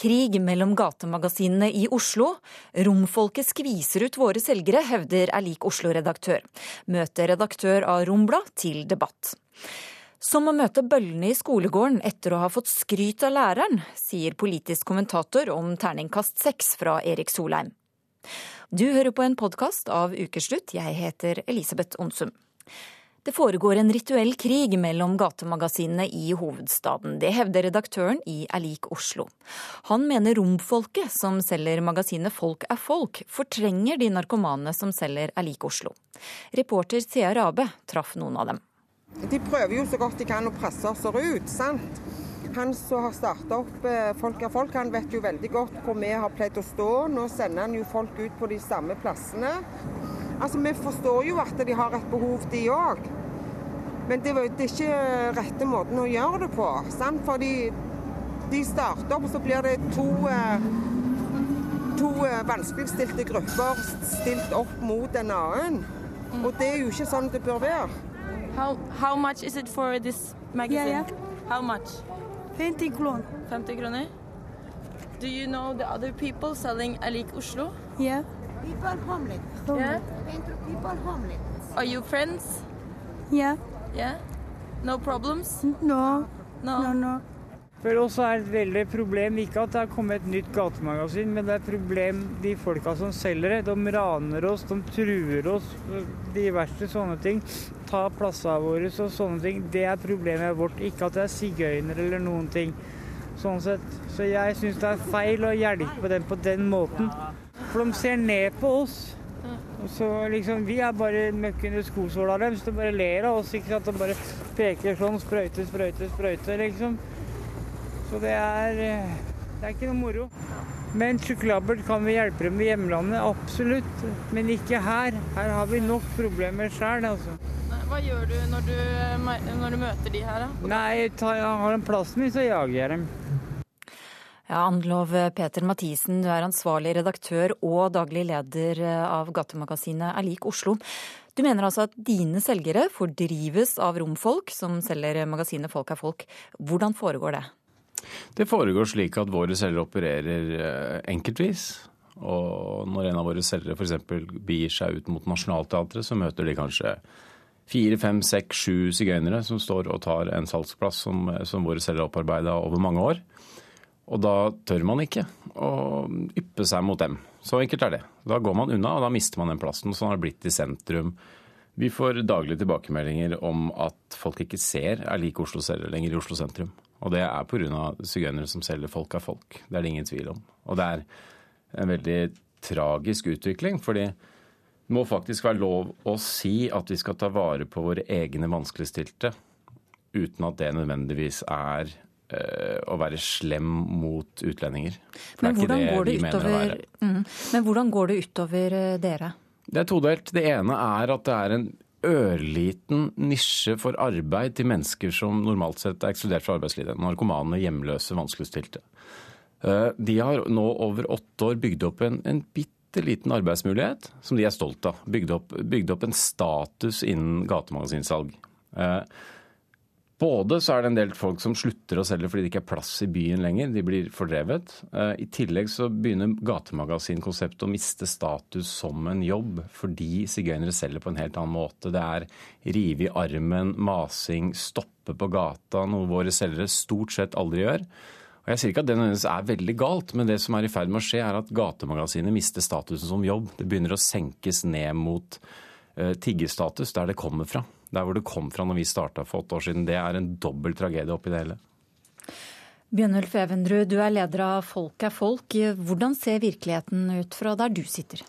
krig mellom gatemagasinene i Oslo. Romfolket skviser ut våre selgere, hevder er lik Oslo-redaktør. Møter redaktør av Romblad til debatt. Som å møte bøllene i skolegården etter å ha fått skryt av læreren, sier politisk kommentator om terningkast seks fra Erik Solheim. Du hører på en podkast av Ukeslutt. Jeg heter Elisabeth Onsum. Det foregår en rituell krig mellom gatemagasinene i hovedstaden. Det hevder redaktøren i Er Oslo. Han mener romfolket som selger magasinet Folk er folk, fortrenger de narkomane som selger Er Oslo. Reporter Thea Rabe traff noen av dem. De prøver jo så godt de kan å presse oss ut, sant. Han som har starta opp eh, Folk er folk, han vet jo veldig godt hvor vi har pleid å stå. Nå sender han jo folk ut på de samme plassene. Altså, Vi forstår jo at de har et behov, de òg. Men det, det, er ikke rette måten å gjøre det på. Sant? Fordi de starter opp, og så blir det to, eh, to eh, vanskeligstilte grupper stilt opp mot en annen. Og det er jo ikke sånn det bør være. How, how much is it for this magazine? Yeah, yeah. How much? 50 kroner. 50 kroner? Do you know the other people selling Alik Oslo? Yeah. People homeless. Yeah? People homeless. Are you friends? Yeah. Yeah? No problems? No. No? No, no. For oss er det et veldig problem ikke at det har kommet et nytt gatemagasin, men det er et problem de folka som selger det. De raner oss, de truer oss, diverse sånne ting. Ta plassene våre og sånne ting. Det er problemet vårt, ikke at det er sigøynere eller noen ting. Sånn sett. Så jeg syns det er feil å hjelpe dem på den måten. For de ser ned på oss. Så liksom, Vi er bare møkk under skosåla deres. De bare ler av oss. ikke sant? De bare peker sånn. Sprøyte, sprøyte, sprøyte, liksom. Så det er, det er ikke noe moro. Men sjokoladebørt kan vi hjelpe dem i hjemlandet, absolutt. Men ikke her. Her har vi nok problemer sjøl, altså. Hva gjør du når du, når du møter de her, da? Nei, tar har de plassen min, så jager jeg dem. Ja, Anlov Peter Mathisen, du er ansvarlig redaktør og daglig leder av gatemagasinet Er lik Oslo. Du mener altså at dine selgere fordrives av romfolk som selger magasinet Folk er folk. Hvordan foregår det? Det foregår slik at våre selgere opererer enkeltvis. Og når en av våre selgere f.eks. begir seg ut mot Nationaltheatret, så møter de kanskje fire, fem, seks, sju sigøynere som står og tar en salgsplass som, som våre selgere har opparbeida over mange år. Og da tør man ikke å yppe seg mot dem. Så enkelt er det. Da går man unna, og da mister man den plassen. Sånn har det blitt i sentrum. Vi får daglige tilbakemeldinger om at folk ikke ser er lik Oslo selger lenger i Oslo sentrum. Og det er pga. sigøynere som selger folk av folk. Det er det ingen tvil om. Og det er en veldig tragisk utvikling, fordi det må faktisk være lov å si at vi skal ta vare på våre egne vanskeligstilte, uten at det nødvendigvis er å være slem mot utlendinger. Men hvordan, det går det utover, mm, men hvordan går det utover eh, dere? Det er todelt. Det ene er at det er en ørliten nisje for arbeid til mennesker som normalt sett er ekskludert fra arbeidslivet. Narkomane, hjemløse, vanskeligstilte. Eh, De har nå over åtte år bygd opp en, en bitte liten arbeidsmulighet som de er stolt av. Bygd opp, bygd opp en status innen gatemagasinsalg. Eh, Både så er det en del folk som slutter å selge fordi det ikke er plass i byen lenger. De blir fordrevet. Eh, I tillegg så begynner gatemagasinkonseptet å miste status som en jobb, fordi sigøynere selger på en helt annen måte. Det er rive i armen, masing, stoppe på gata, noe våre selgere stort sett aldri gjør. Og Jeg sier ikke at det nødvendigvis er veldig galt, men det som er i ferd med å skje, er at gatemagasinet mister statusen som jobb. Det begynner å senkes ned mot tiggerstatus, tiggestatus, der det kommer fra. Der hvor det kom fra når vi starta for åtte år siden. Det er en dobbel tragedie oppi det hele. Bjørnulf Evenrud, du er leder av Folk er folk. Hvordan ser virkeligheten ut fra der du sitter?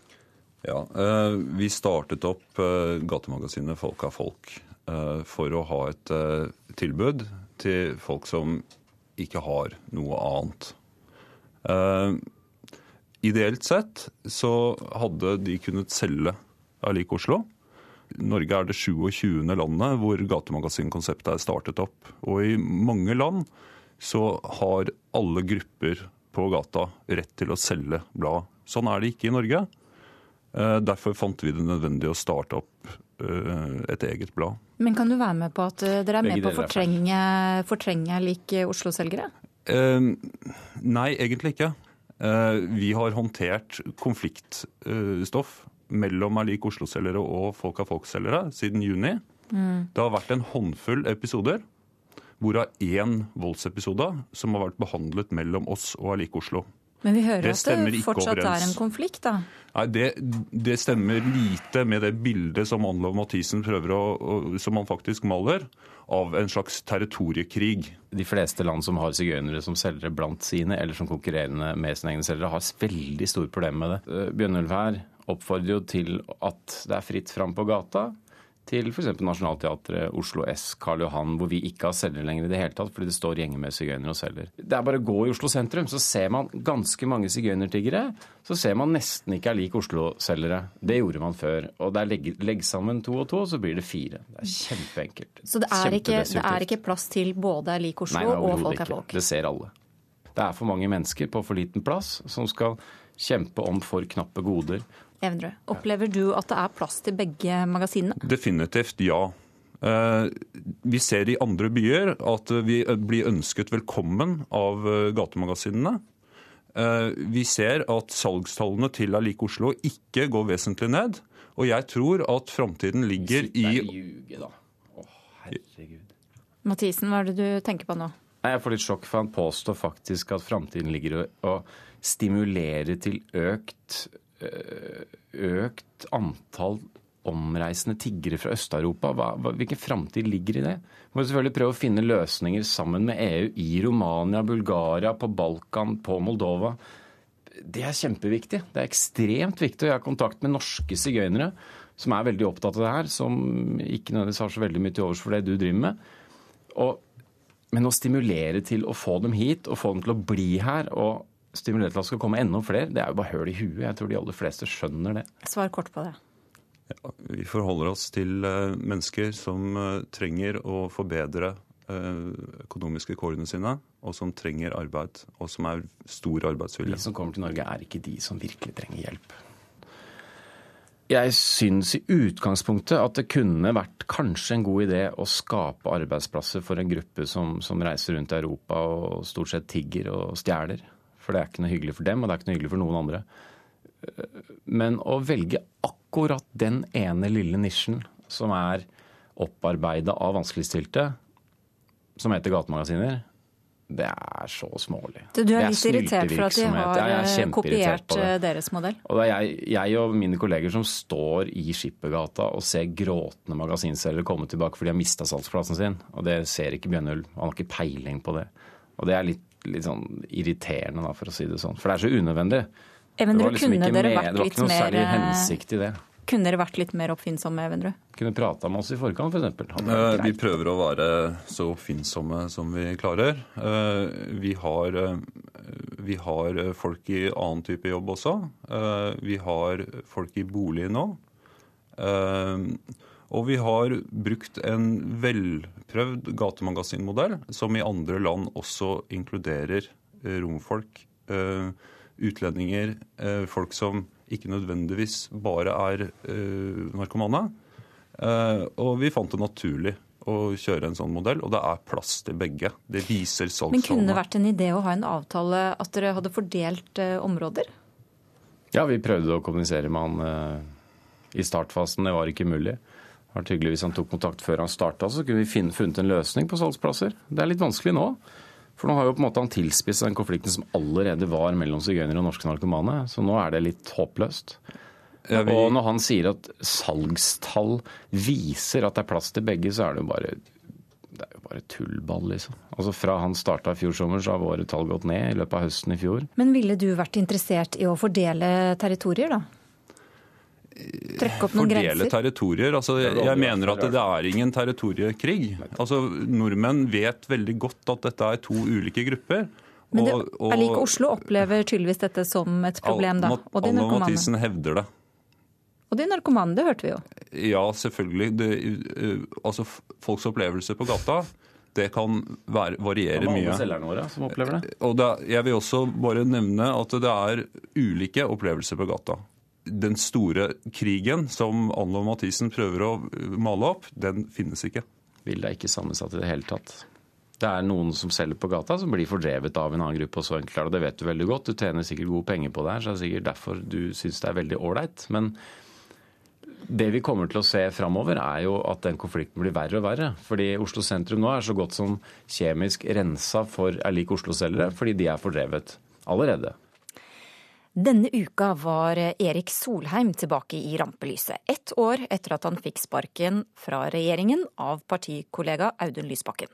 Ja, eh, Vi startet opp eh, gatemagasinet Folk er folk eh, for å ha et tilbud til folk som ikke har noe annet. Eh, Ideelt sett så hadde de kunnet selge Alik Oslo. Norge er det 27. landet hvor gatemagasinkonseptet er startet opp. Og i mange land så har alle grupper på gata rett til å selge blad. Sånn er det ikke i Norge. Eh, Derfor fant vi det nødvendig å starte opp eh, et eget blad. Men kan du være med på at eh, dere er med på å fortrenge, fortrenge lik Oslo-selgere? Eh, nei, egentlig ikke. Eh, vi har håndtert konfliktstoff mellom er lik Oslo-selgere og folk av folk-selgere siden juni. Det har vært en håndfull episoder, hvorav én voldsepisode som har vært behandlet mellom oss og er lik Oslo. Men vi hører Det at det fortsatt er en konflikt, da. Nei, det, det stemmer lite med det bildet som Anlov Mathisen prøver å, å som han faktisk maler, av en slags territoriekrig. De fleste land som har sigøynere som selgere blant sine, eller som konkurrerende med sine egne selgere, har veldig store problemer med det. Eh, Bjørnulf her oppfordrer jo til at det er fritt fram på gata. Til f.eks. Nationaltheatret, Oslo S, Karl Johan, hvor vi ikke har selger lenger i det hele tatt, fordi det står gjenger med sigøynere og selger. Det er bare å gå i Oslo sentrum, så ser man ganske mange sigøynertiggere. Så ser man nesten ikke er lik Oslo-selgere. Det gjorde man før. Og det er legg, legg sammen to og to, så blir det fire. Det er kjempeenkelt. Så det er, ikke, det er ikke plass til både er lik Oslo Nei, og folk er folk. Det ser alle. Det er for mange mennesker på for liten plass som skal kjempe om for knappe goder. Evenrød, opplever du at det er plass til begge magasinene? Definitivt ja. Eh, Vi ser i andre byer at vi blir ønsket velkommen av eh, gatemagasinene. Eh, Vi ser at salgstallene til Alik Oslo ikke går vesentlig ned. Og jeg tror at framtiden ligger i ljuge, da. Å, herregud. Mathisen, hva er det du tenker på nå? Jeg får litt sjokk, for han påstår faktisk at framtiden ligger i å stimulere til økt, økt antall omreisende tiggere fra Øst-Europa. Hvilken framtid ligger i det? Vi må selvfølgelig prøve å finne løsninger sammen med EU i Romania, Bulgaria, på Balkan, på Moldova. Det er kjempeviktig. Det er ekstremt viktig. Jeg har kontakt med norske sigøynere som er veldig opptatt av det her, som ikke nødvendigvis har så veldig mye til overs for det du driver med. Og men å stimulere til å få dem hit, og få dem til å bli her, og stimulere til at det skal komme enda flere, det er jo bare høl i huet. Jeg tror de aller fleste skjønner det. Svar kort på det. Vi forholder oss til eh, mennesker som eh, trenger å forbedre eh, økonomiske kårene sine, og som trenger arbeid, og som er stor arbeidsvilje. De som kommer til Norge, er ikke de som virkelig trenger hjelp. Jeg syns i utgangspunktet at det kunne vært kanskje en god idé å skape arbeidsplasser for en gruppe som, som reiser rundt i Europa og stort sett tigger og stjeler. For det er ikke noe hyggelig for dem, og det er ikke noe hyggelig for noen andre. Men å velge akkurat den ene lille nisjen som er opparbeida av vanskeligstilte, som heter gatemagasiner, det er så smålig. Du, du er, er litt irritert for at de har Jeg eh, kopiert eh, deres modell? Og det er jeg, jeg og mine kolleger som står i Skippergata og ser gråtende magasinselgere komme tilbake fordi de har mista salgsplassen sin. Og det ser ikke Bjørnulf. Han har ikke peiling på det. Og det er litt, litt sånn irriterende, da, for å si det sånn. For det er så unødvendig. Det var liksom kunne ikke, dere med, vært det var litt ikke noe mer særlig eh, hensikt i det. Kunne dere vært litt mer oppfinnsomme, Evenrud? Kunne prata med oss i forkant, f.eks. For Vi prøver å være så oppfinnsomme som vi klarer. Eh, Vi har, eh, vi har eh, folk i annen type jobb også. Eh, Vi har folk i bolig nå. Og vi har brukt en velprøvd gatemagasinmodell, som i andre land også inkluderer eh, romfolk, eh, utlendinger, eh, folk som ikke nødvendigvis bare er eh, narkomane. Eh, Og vi fant det naturlig å kjøre en sånn modell, og det er plass til begge. Det viser Men kunne det vært en idé å ha en avtale at dere hadde fordelt områder? Ja, vi prøvde å kommunisere med han i startfasen. Det var ikke mulig. Det var hyggelig hvis han tok kontakt før han starta, så kunne vi finne, funnet en løsning på salgsplasser. Det er litt vanskelig nå. For nå har jo på en måte han tilspisset den konflikten som allerede var mellom sigøynere og norske narkomane. Så nå er det litt håpløst. Ja, vi- Og når han sier at salgstall viser at det er plass til begge, så er det jo bare det er jo bare tullball, liksom. Altså Fra han starta i fjor sommer, så har våre tall gått ned i løpet av høsten i fjor. Men ville du vært interessert i å fordele territorier, da? Trekke opp noen Fordele grenser? territorier. Altså, jeg mener at det er ingen territoriekrig. Altså, nordmenn vet veldig godt at dette er to ulike grupper. Men det, og- og- Oslo opplever tydeligvis dette som et problem, da. Og de narkomane. Mathisen hevder det. Og de narkomane, det hørte vi jo. Ja, selvfølgelig. Det, uh, altså, folks opplevelse på gata, det kan være, variere Alle mye. selgerne våre som opplever det. Og det, jeg vil også bare nevne at det er ulike opplevelser på gata. Den store krigen som Anlo Mathisen prøver å male opp, den finnes ikke. Bildet er ikke sammensatt i det hele tatt. Det er noen som selger på gata, som blir fordrevet av en annen gruppe. og så enkelt er det. Det vet du veldig godt. Du tjener sikkert gode penger på det her, så det er sikkert derfor du syns det er veldig ålreit. Men det vi kommer til å se framover, er jo at den konflikten blir verre og verre. Fordi Oslo sentrum nå er så godt som kjemisk rensa for er lik Oslo-selgere, fordi de er fordrevet allerede. Denne uka var Erik Solheim tilbake i rampelyset, ett år etter at han fikk sparken fra regjeringen av partikollega Audun Lysbakken.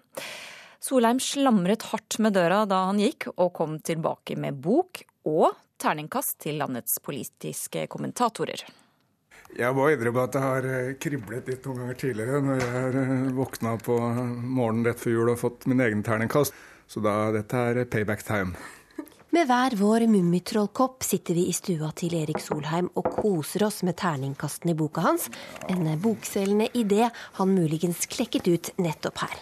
Solheim slamret hardt med døra da han gikk, og kom tilbake med bok og terningkast til landets politiske kommentatorer. Jeg må innrømme at det har eh, kriblet litt noen ganger tidligere når jeg eh, våkna på morgenen rett før jul og fått min egen terningkast. Så da, dette er payback time. Med hver vår mummitrollkopp sitter vi i stua til Erik Solheim og koser oss med terningkastene i boka hans, en bokselgende idé han muligens klekket ut nettopp her.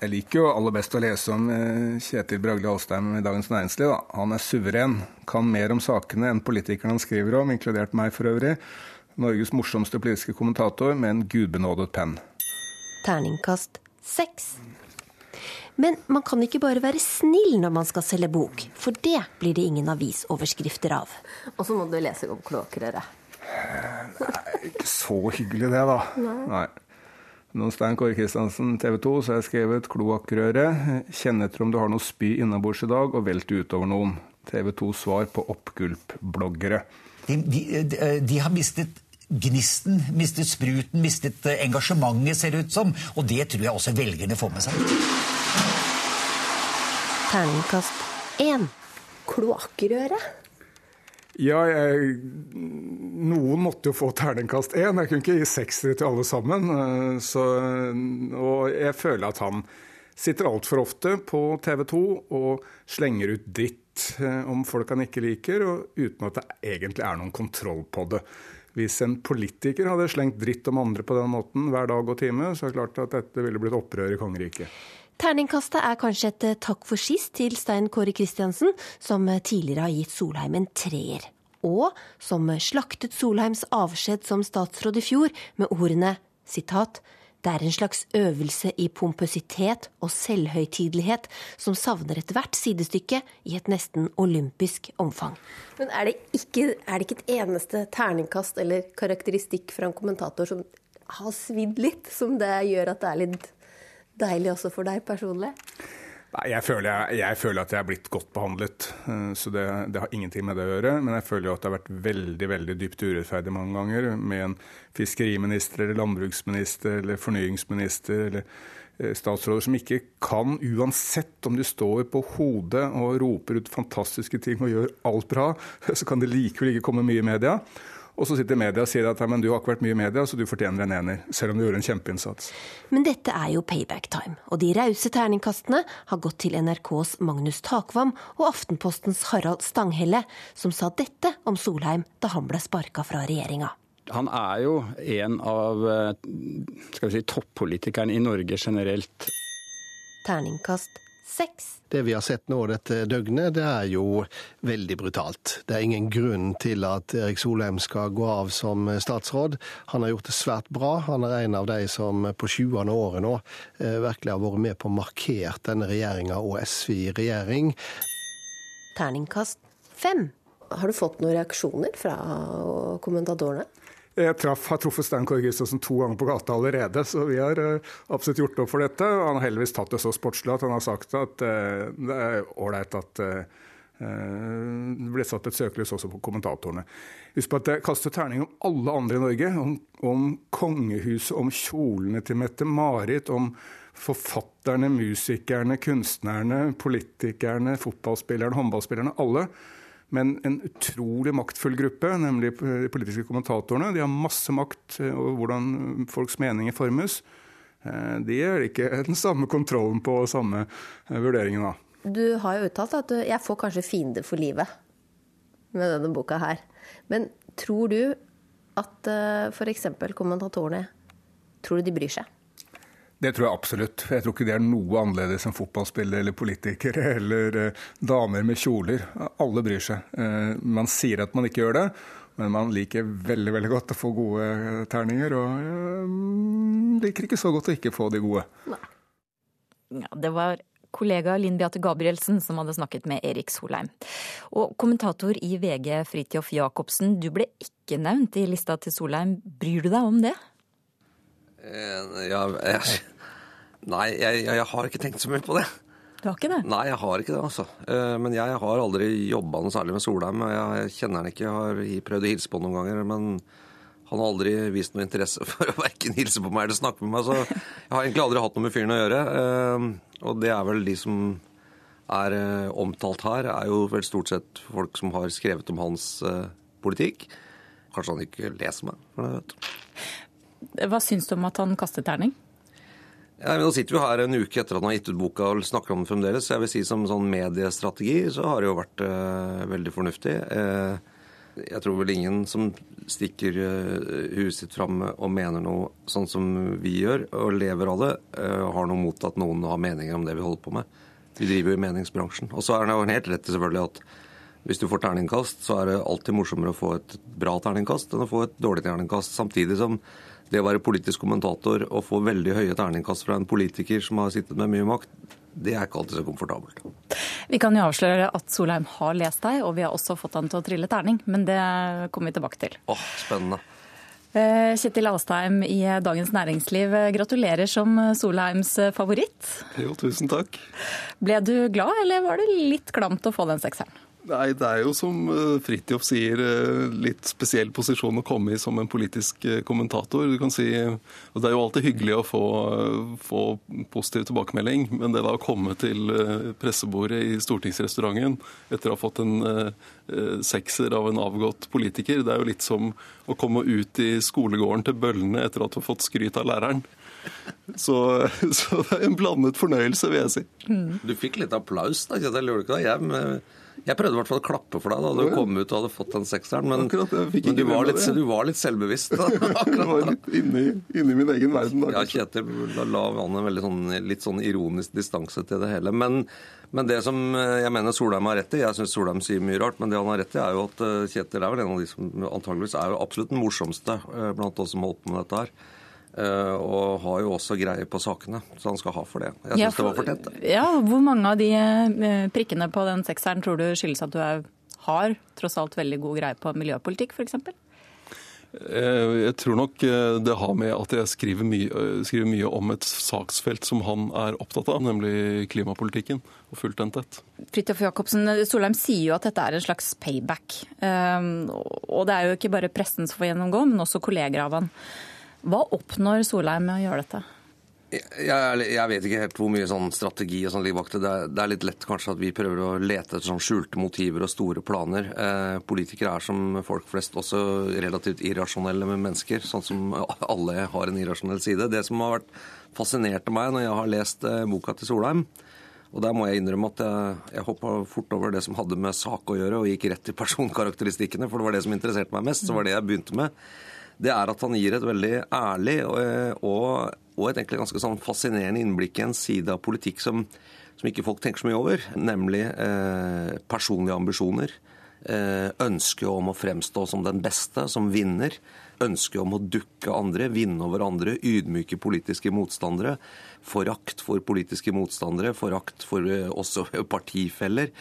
Jeg liker jo aller best å lese om eh, Kjetil Bragli Alstheim i Dagens Næringsliv. Da. Han er suveren, kan mer om sakene enn politikerne han skriver om, inkludert meg for øvrig. Norges morsomste politiske kommentator med en gudbenådet penn. Terningkast seks. Men man kan ikke bare være snill når man skal selge bok, for det blir det ingen avisoverskrifter av. Og så må du lese om kloakkrøret. Nei, ikke så hyggelig det, da. Nei. Nei. Når Stein Kåre Kristiansen, TV 2, så har jeg skrevet 'Kloakkrøret'. Kjenn etter om du har noe spy innabords i dag, og velt utover noen. TV 2 svar på oppgulp-bloggere. De, de, de, har mistet gnisten, mistet spruten, mistet engasjementet, ser det ut som. Og det tror jeg også velgerne får med seg. Terningkast én. Kloakkrøre? Ja, jeg, noen måtte jo få terningkast én. Jeg kunne ikke gi seksere til alle sammen. Så, og jeg føler at han sitter altfor ofte på TV 2 og slenger ut dritt om folk han ikke liker, og uten at det egentlig er noen kontroll på det. Hvis en politiker hadde slengt dritt om andre på den måten hver dag og time, så er det klart at dette ville blitt opprør i kongeriket. Terningkastet er kanskje et takk for sist til Stein Kåre Kristiansen, som tidligere har gitt Solheim en treer. Og som slaktet Solheims avskjed som statsråd i fjor med ordene sitat det er en slags øvelse i pompøsitet og selvhøytidelighet som savner ethvert sidestykke i et nesten olympisk omfang. Men er det, ikke, er det ikke et eneste terningkast eller karakteristikk fra en kommentator som har svidd litt, som det gjør at det er litt deilig også for deg personlig? Nei, jeg føler, jeg, jeg føler, at jeg er blitt godt behandlet, så det, det, har ingenting med det å gjøre. Men jeg føler at det har vært veldig veldig dypt urettferdig mange ganger med en fiskeriminister eller landbruksminister eller fornyingsminister eller statsråder som ikke kan, uansett om de står på hodet og roper ut fantastiske ting og gjør alt bra, så kan det likevel ikke komme mye i media. Og så sitter media og sier at men du har ikke vært mye i media, så du fortjener en ener. Selv om du gjorde en kjempeinnsats. Men dette er jo payback time, og de rause terningkastene har gått til NRKs Magnus Takvam og Aftenpostens Harald Stanghelle, som sa dette om Solheim da han ble sparka fra regjeringa. Han er jo en av skal vi si, toppolitikerne i Norge generelt. Terningkast seks. Det vi har sett nå dette døgnet, det er jo veldig brutalt. Det er ingen grunn til at Erik Solheim skal gå av som statsråd. Han har gjort det svært bra. Han er en av de som på 20. året nå eh, virkelig har vært med på å markere denne regjeringa og SV i regjering. Terningkast fem. Har du fått noen reaksjoner fra kommentatorene? Jeg traff, har truffet Stein Kåre Kristiansen to ganger på gata allerede, så vi har uh, absolutt gjort opp for dette. Han har heldigvis tatt det så sportslig at han har sagt at uh, det er ålreit at uh, det ble satt et søkelys også på kommentatorene. Husk på at jeg kaster terning om alle andre i Norge. Om, om kongehuset, om kjolene til Mette-Marit, om forfatterne, musikerne, kunstnerne, politikerne, fotballspillerne, håndballspillerne. Alle. Men en utrolig maktfull gruppe, nemlig de politiske kommentatorene. De har masse makt over hvordan folks meninger formes. De gjør ikke den samme kontrollen på samme vurderingen av. Du har jo uttalt at jeg får kanskje fiender for livet med denne boka her. Men tror du at f.eks. kommentatorene tror du de bryr seg? Det tror jeg absolutt. Jeg tror ikke det er noe annerledes enn fotballspillere eller politikere eller eh, damer med kjoler. Alle bryr seg. Eh, man sier at man ikke gjør det, men man liker veldig veldig godt å få gode terninger. Og eh, liker ikke så godt å ikke få de gode. Ja, det var kollega Linn Beate Gabrielsen som hadde snakket med Erik Solheim. Og kommentator i VG Fridtjof Jacobsen, du ble ikke nevnt i lista til Solheim. Bryr du deg om det? Eh, ja, jeg, nei, jeg, jeg, har ikke tenkt så mye på det. Du har ikke det? Nei, jeg har ikke det, altså. Eh, men jeg har aldri jobba noe særlig med Solheim. Jeg kjenner han ikke, jeg har prøvd å hilse på noen ganger. men han har aldri vist noe interesse for å verken hilse på meg eller snakke med meg. Så jeg har egentlig aldri hatt noe med fyren å gjøre. Eh, og det er vel de som er omtalt her, er jo vel stort sett folk som har skrevet om hans politikk. Kanskje han ikke leser meg, Hva syns du om at han kastet terning? Ja, men Nå sitter vi her en uke etter at han har gitt ut boka og snakker om det fremdeles. Så jeg vil si som sånn mediestrategi så har det jo vært uh, veldig fornuftig. Uh, jeg tror vel ingen som stikker eh, huet sitt fram og mener noe sånn som vi gjør, og lever av det, eh, har noe mot at noen har meninger om det vi holder på med. Vi driver jo i meningsbransjen. Og så er det jo helt rett selvfølgelig at hvis du får terningkast, så er det alltid morsommere å få et bra terningkast enn å få et dårlig terningkast. Samtidig som det å være politisk kommentator og få veldig høye terningkast fra en politiker som har sittet med mye makt, det er ikke alltid så komfortabelt. Vi kan jo avsløre at Solheim har lest deg, og vi har også fått han til å trille terning. Men det kommer vi tilbake til. Åh, spennende. Eh, Kjetil Alstheim i Dagens Næringsliv, gratulerer som Solheims favoritt. Jo, tusen takk. Ble du glad, eller var det litt klamt å få den sekseren? Nei, Det er jo som eh, Fridtjof sier, eh, litt spesiell posisjon å komme i som en politisk eh, kommentator. Du kan si, og Det er jo alltid hyggelig å få, få positiv tilbakemelding, men det da å komme til pressebordet i stortingsrestauranten etter å ha fått en sekser av en avgått politiker, det er jo litt som å komme ut i skolegården til bøllene etter at du har fått skryt av læreren. Så, så det er en blandet fornøyelse, vil jeg si. Mm. Du fikk litt applaus da, Kjetil, lurer ikke da Jeg jeg prøvde i hvert fall å klappe for deg da du kom ut og hadde fått den sekseren, men, men du, var litt, du, var litt, selvbevisst. Da, jeg var litt inni, inni, min egen verden. Da, ja, Kjetil la an en sånn, litt sånn ironisk distanse til det hele. Men, men, det som eh, jeg mener Solheim har rett i, jeg syns Solheim sier mye rart, men det han har rett i, er jo at eh, Kjetil er vel en av de som antageligvis er jo absolutt den morsomste eh, blant oss som holdt på med dette her. Eh, og har jo også greie på sakene, så han skal ha for det. Jeg syns ja, det var fortjent. Ja, hvor mange av de eh, prikkene på den sekseren tror du skyldes at du er, har tross alt veldig god greie på miljøpolitikk, f.eks.? Eh, jeg tror nok det har med at jeg skriver mye, skriver mye, om et saksfelt som han er opptatt av, nemlig klimapolitikken. og fullt den tett. Fridtjof Jacobsen, Solheim sier jo at dette er en slags payback. Og det er jo ikke bare pressen som får gjennomgå, men også kolleger av han. Hva oppnår Solheim med å gjøre dette? Jeg, jeg, vet ikke helt hvor mye sånn strategi og sånn ligger bak det. Det er litt lett kanskje at vi prøver å lete etter sånn skjulte motiver og store planer. Eh, politikere er som folk flest også relativt irrasjonelle med mennesker, sånn som alle har en irrasjonell side. Det som har vært fascinert meg når jeg har lest eh, boka til Solheim, og der må jeg innrømme at jeg, jeg hoppa fort over det som hadde med sak å gjøre, og gikk rett til personkarakteristikkene, for det var det som interesserte meg mest. Så var det jeg begynte med det er at han gir et veldig ærlig og, og et egentlig ganske sånn fascinerende innblikk i en side av politikk som, som ikke folk tenker så mye over, nemlig eh, personlige ambisjoner. Eh, ønsket om å fremstå som den beste, som vinner. Ønsket om å dukke andre, vinne over andre, ydmyke politiske motstandere. Forakt for politiske motstandere, forakt for eh, også partifeller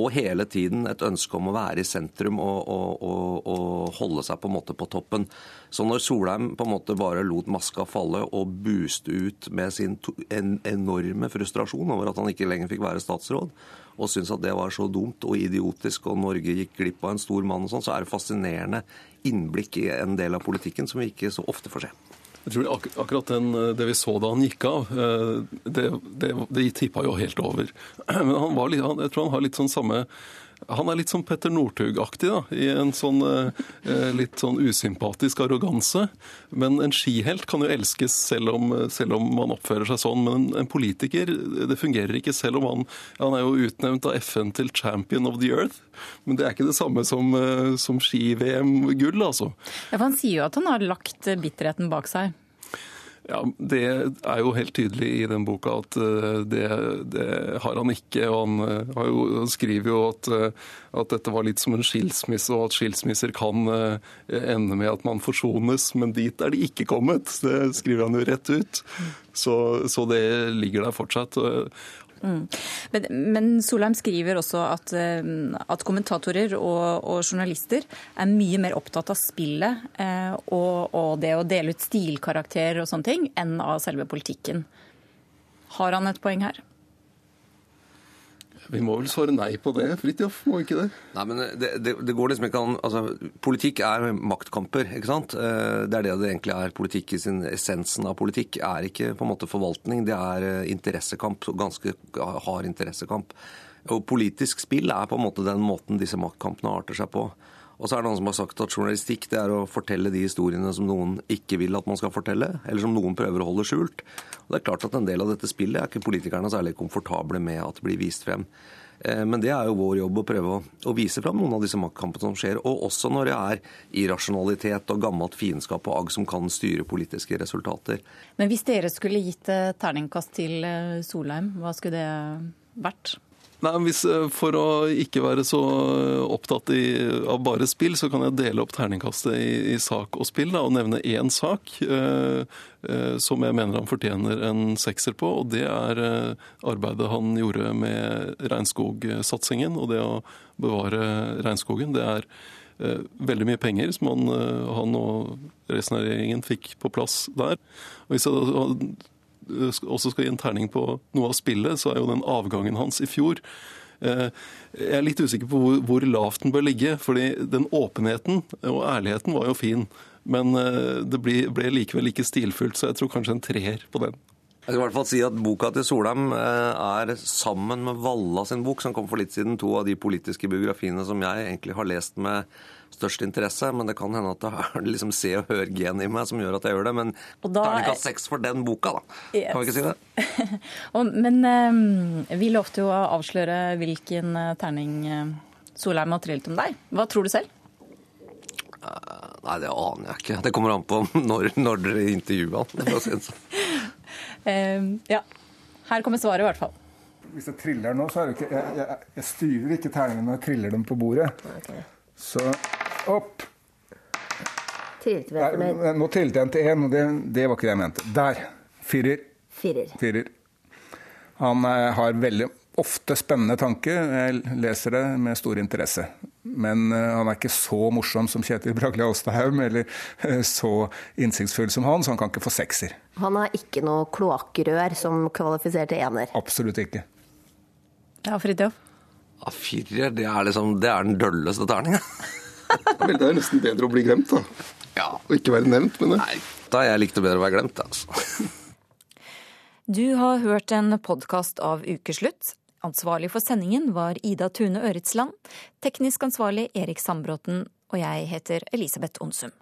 og hele tiden et ønske om å være i sentrum og, og, og, og, holde seg på en måte på toppen. Så når Solheim på en måte bare lot maska falle og buste ut med sin en enorme frustrasjon over at han ikke lenger fikk være statsråd, og syntes at det var så dumt og idiotisk og Norge gikk glipp av en stor mann og sånn, så er det fascinerende innblikk i en del av politikken som vi ikke så ofte får se. Jeg tror ak akkurat den, eh, Det vi så da han gikk av, eh, det, det, det tippa jo helt over. Men han var litt, jeg tror han har litt sånn samme han er litt sånn Petter Northug-aktig, da, i en sånn eh, eh, litt sånn usympatisk arroganse. Men en skihelt kan jo elskes selv om, selv om man oppfører seg sånn. Men en, politiker, det fungerer ikke selv om han Han er jo utnevnt av FN til champion of the earth. Men det er ikke det samme som, eh, som ski-VM-gull, altså. Ja, for Han sier jo at han har lagt bitterheten bak seg. Ja, Det er jo helt tydelig i den boka at eh, det, det har han ikke. og Han, eh, jo, han skriver jo at, eh, at, dette var litt som en skilsmisse, og at skilsmisser kan ende med at man forsones, men dit er de ikke kommet. Det skriver han jo rett ut. Så, så det ligger der fortsatt. Mm. Men, men, Solheim skriver også at, eh, at kommentatorer og, og, journalister er mye mer opptatt av spillet eh, og, og, det å dele ut stilkarakterer og sånne ting, enn av selve politikken. Har han et poeng her? Vi må vel svare nei på det, Fridtjof? Må ikke det? Nei, men det, det, det, går liksom ikke an altså, Politikk er maktkamper, ikke sant? Eh, det er det det egentlig er. Politikk i sin essensen av politikk er ikke på en måte forvaltning, det er eh, interessekamp. Ganske hard interessekamp. Og politisk spill er på en måte den måten disse maktkampene arter seg på. Og så er det noen som har sagt at journalistikk det er å fortelle de historiene som noen ikke vil at man skal fortelle, eller som noen prøver å holde skjult. Og det er klart at En del av dette spillet er ikke politikerne særlig komfortable med at det blir vist frem. Eh, men det er jo vår jobb å prøve å, vise fram noen av disse maktkampene som skjer. Og også når det er irrasjonalitet og gammelt fiendskap og agg som kan styre politiske resultater. Men hvis dere skulle gitt terningkast til eh, Solheim, hva skulle det vært? Nei, hvis, eh, For å ikke være så opptatt i, av bare spill, så kan jeg dele opp terningkastet i, i sak og spill da, og nevne én sak eh, eh, som jeg mener han fortjener en sekser på. og Det er eh, arbeidet han gjorde med regnskogsatsingen og det å bevare regnskogen. Det er eh, veldig mye penger som han, eh, han og resten av regjeringen fikk på plass der. Og hvis jeg også skal gi en terning på noe av spillet, så er jo den avgangen hans i fjor eh, jeg er litt usikker på hvor, hvor lavt den bør ligge. fordi den åpenheten og ærligheten var jo fin. Men eh, det ble likevel ikke stilfullt, så jeg tror kanskje en treer på den. Jeg skal i hvert fall si at Boka til Solheim eh, er sammen med Valla sin bok, som kom for litt siden, to av de politiske biografiene som jeg egentlig har lest med størst interesse. Men det kan hende at det er liksom se og hør-gen i meg som gjør at jeg gjør det. Men terningkast seks for den boka, da. Yes. Kan vi ikke si det? men um, vi lovte jo å avsløre hvilken eh, terning uh, Solheim har trillet om deg. Hva tror du selv? Nei, det aner jeg ikke. Det kommer an på når, når dere intervjuer han. Ja. Her kommer svaret, i hvert fall. Hvis jeg triller nå, så er det ikke Jeg, jeg, jeg styrer ikke terningene når jeg triller dem på bordet. Okay. Så opp. Vi Nei, Nå trillet jeg en til én, og det, det, var ikke det jeg mente. Der. Firer. Firer. Firer. Han eh, har veldig ofte spennende tanke. Jeg leser det med stor interesse. Men uh, han er ikke så morsom som Kjetil Bragli Alstahaug, eller uh, så innsiktsfull som han, så han kan ikke få sekser. Han har ikke noe kloakkrør som kvalifiserer til ener? Absolutt ikke. Ja, Fridtjof? Ja, firer, det er, liksom, det er den dølleste terninga. det er nesten bedre å bli glemt, da. Ja. Og ikke være nevnt, men. Nei, da jeg likte bedre å være glemt, altså. Du har hørt en podkast av Ukeslutt. Ansvarlig for sendingen var Ida Tune Øretsland. Teknisk ansvarlig Erik Sandbråten. Og jeg heter Elisabeth Onsum.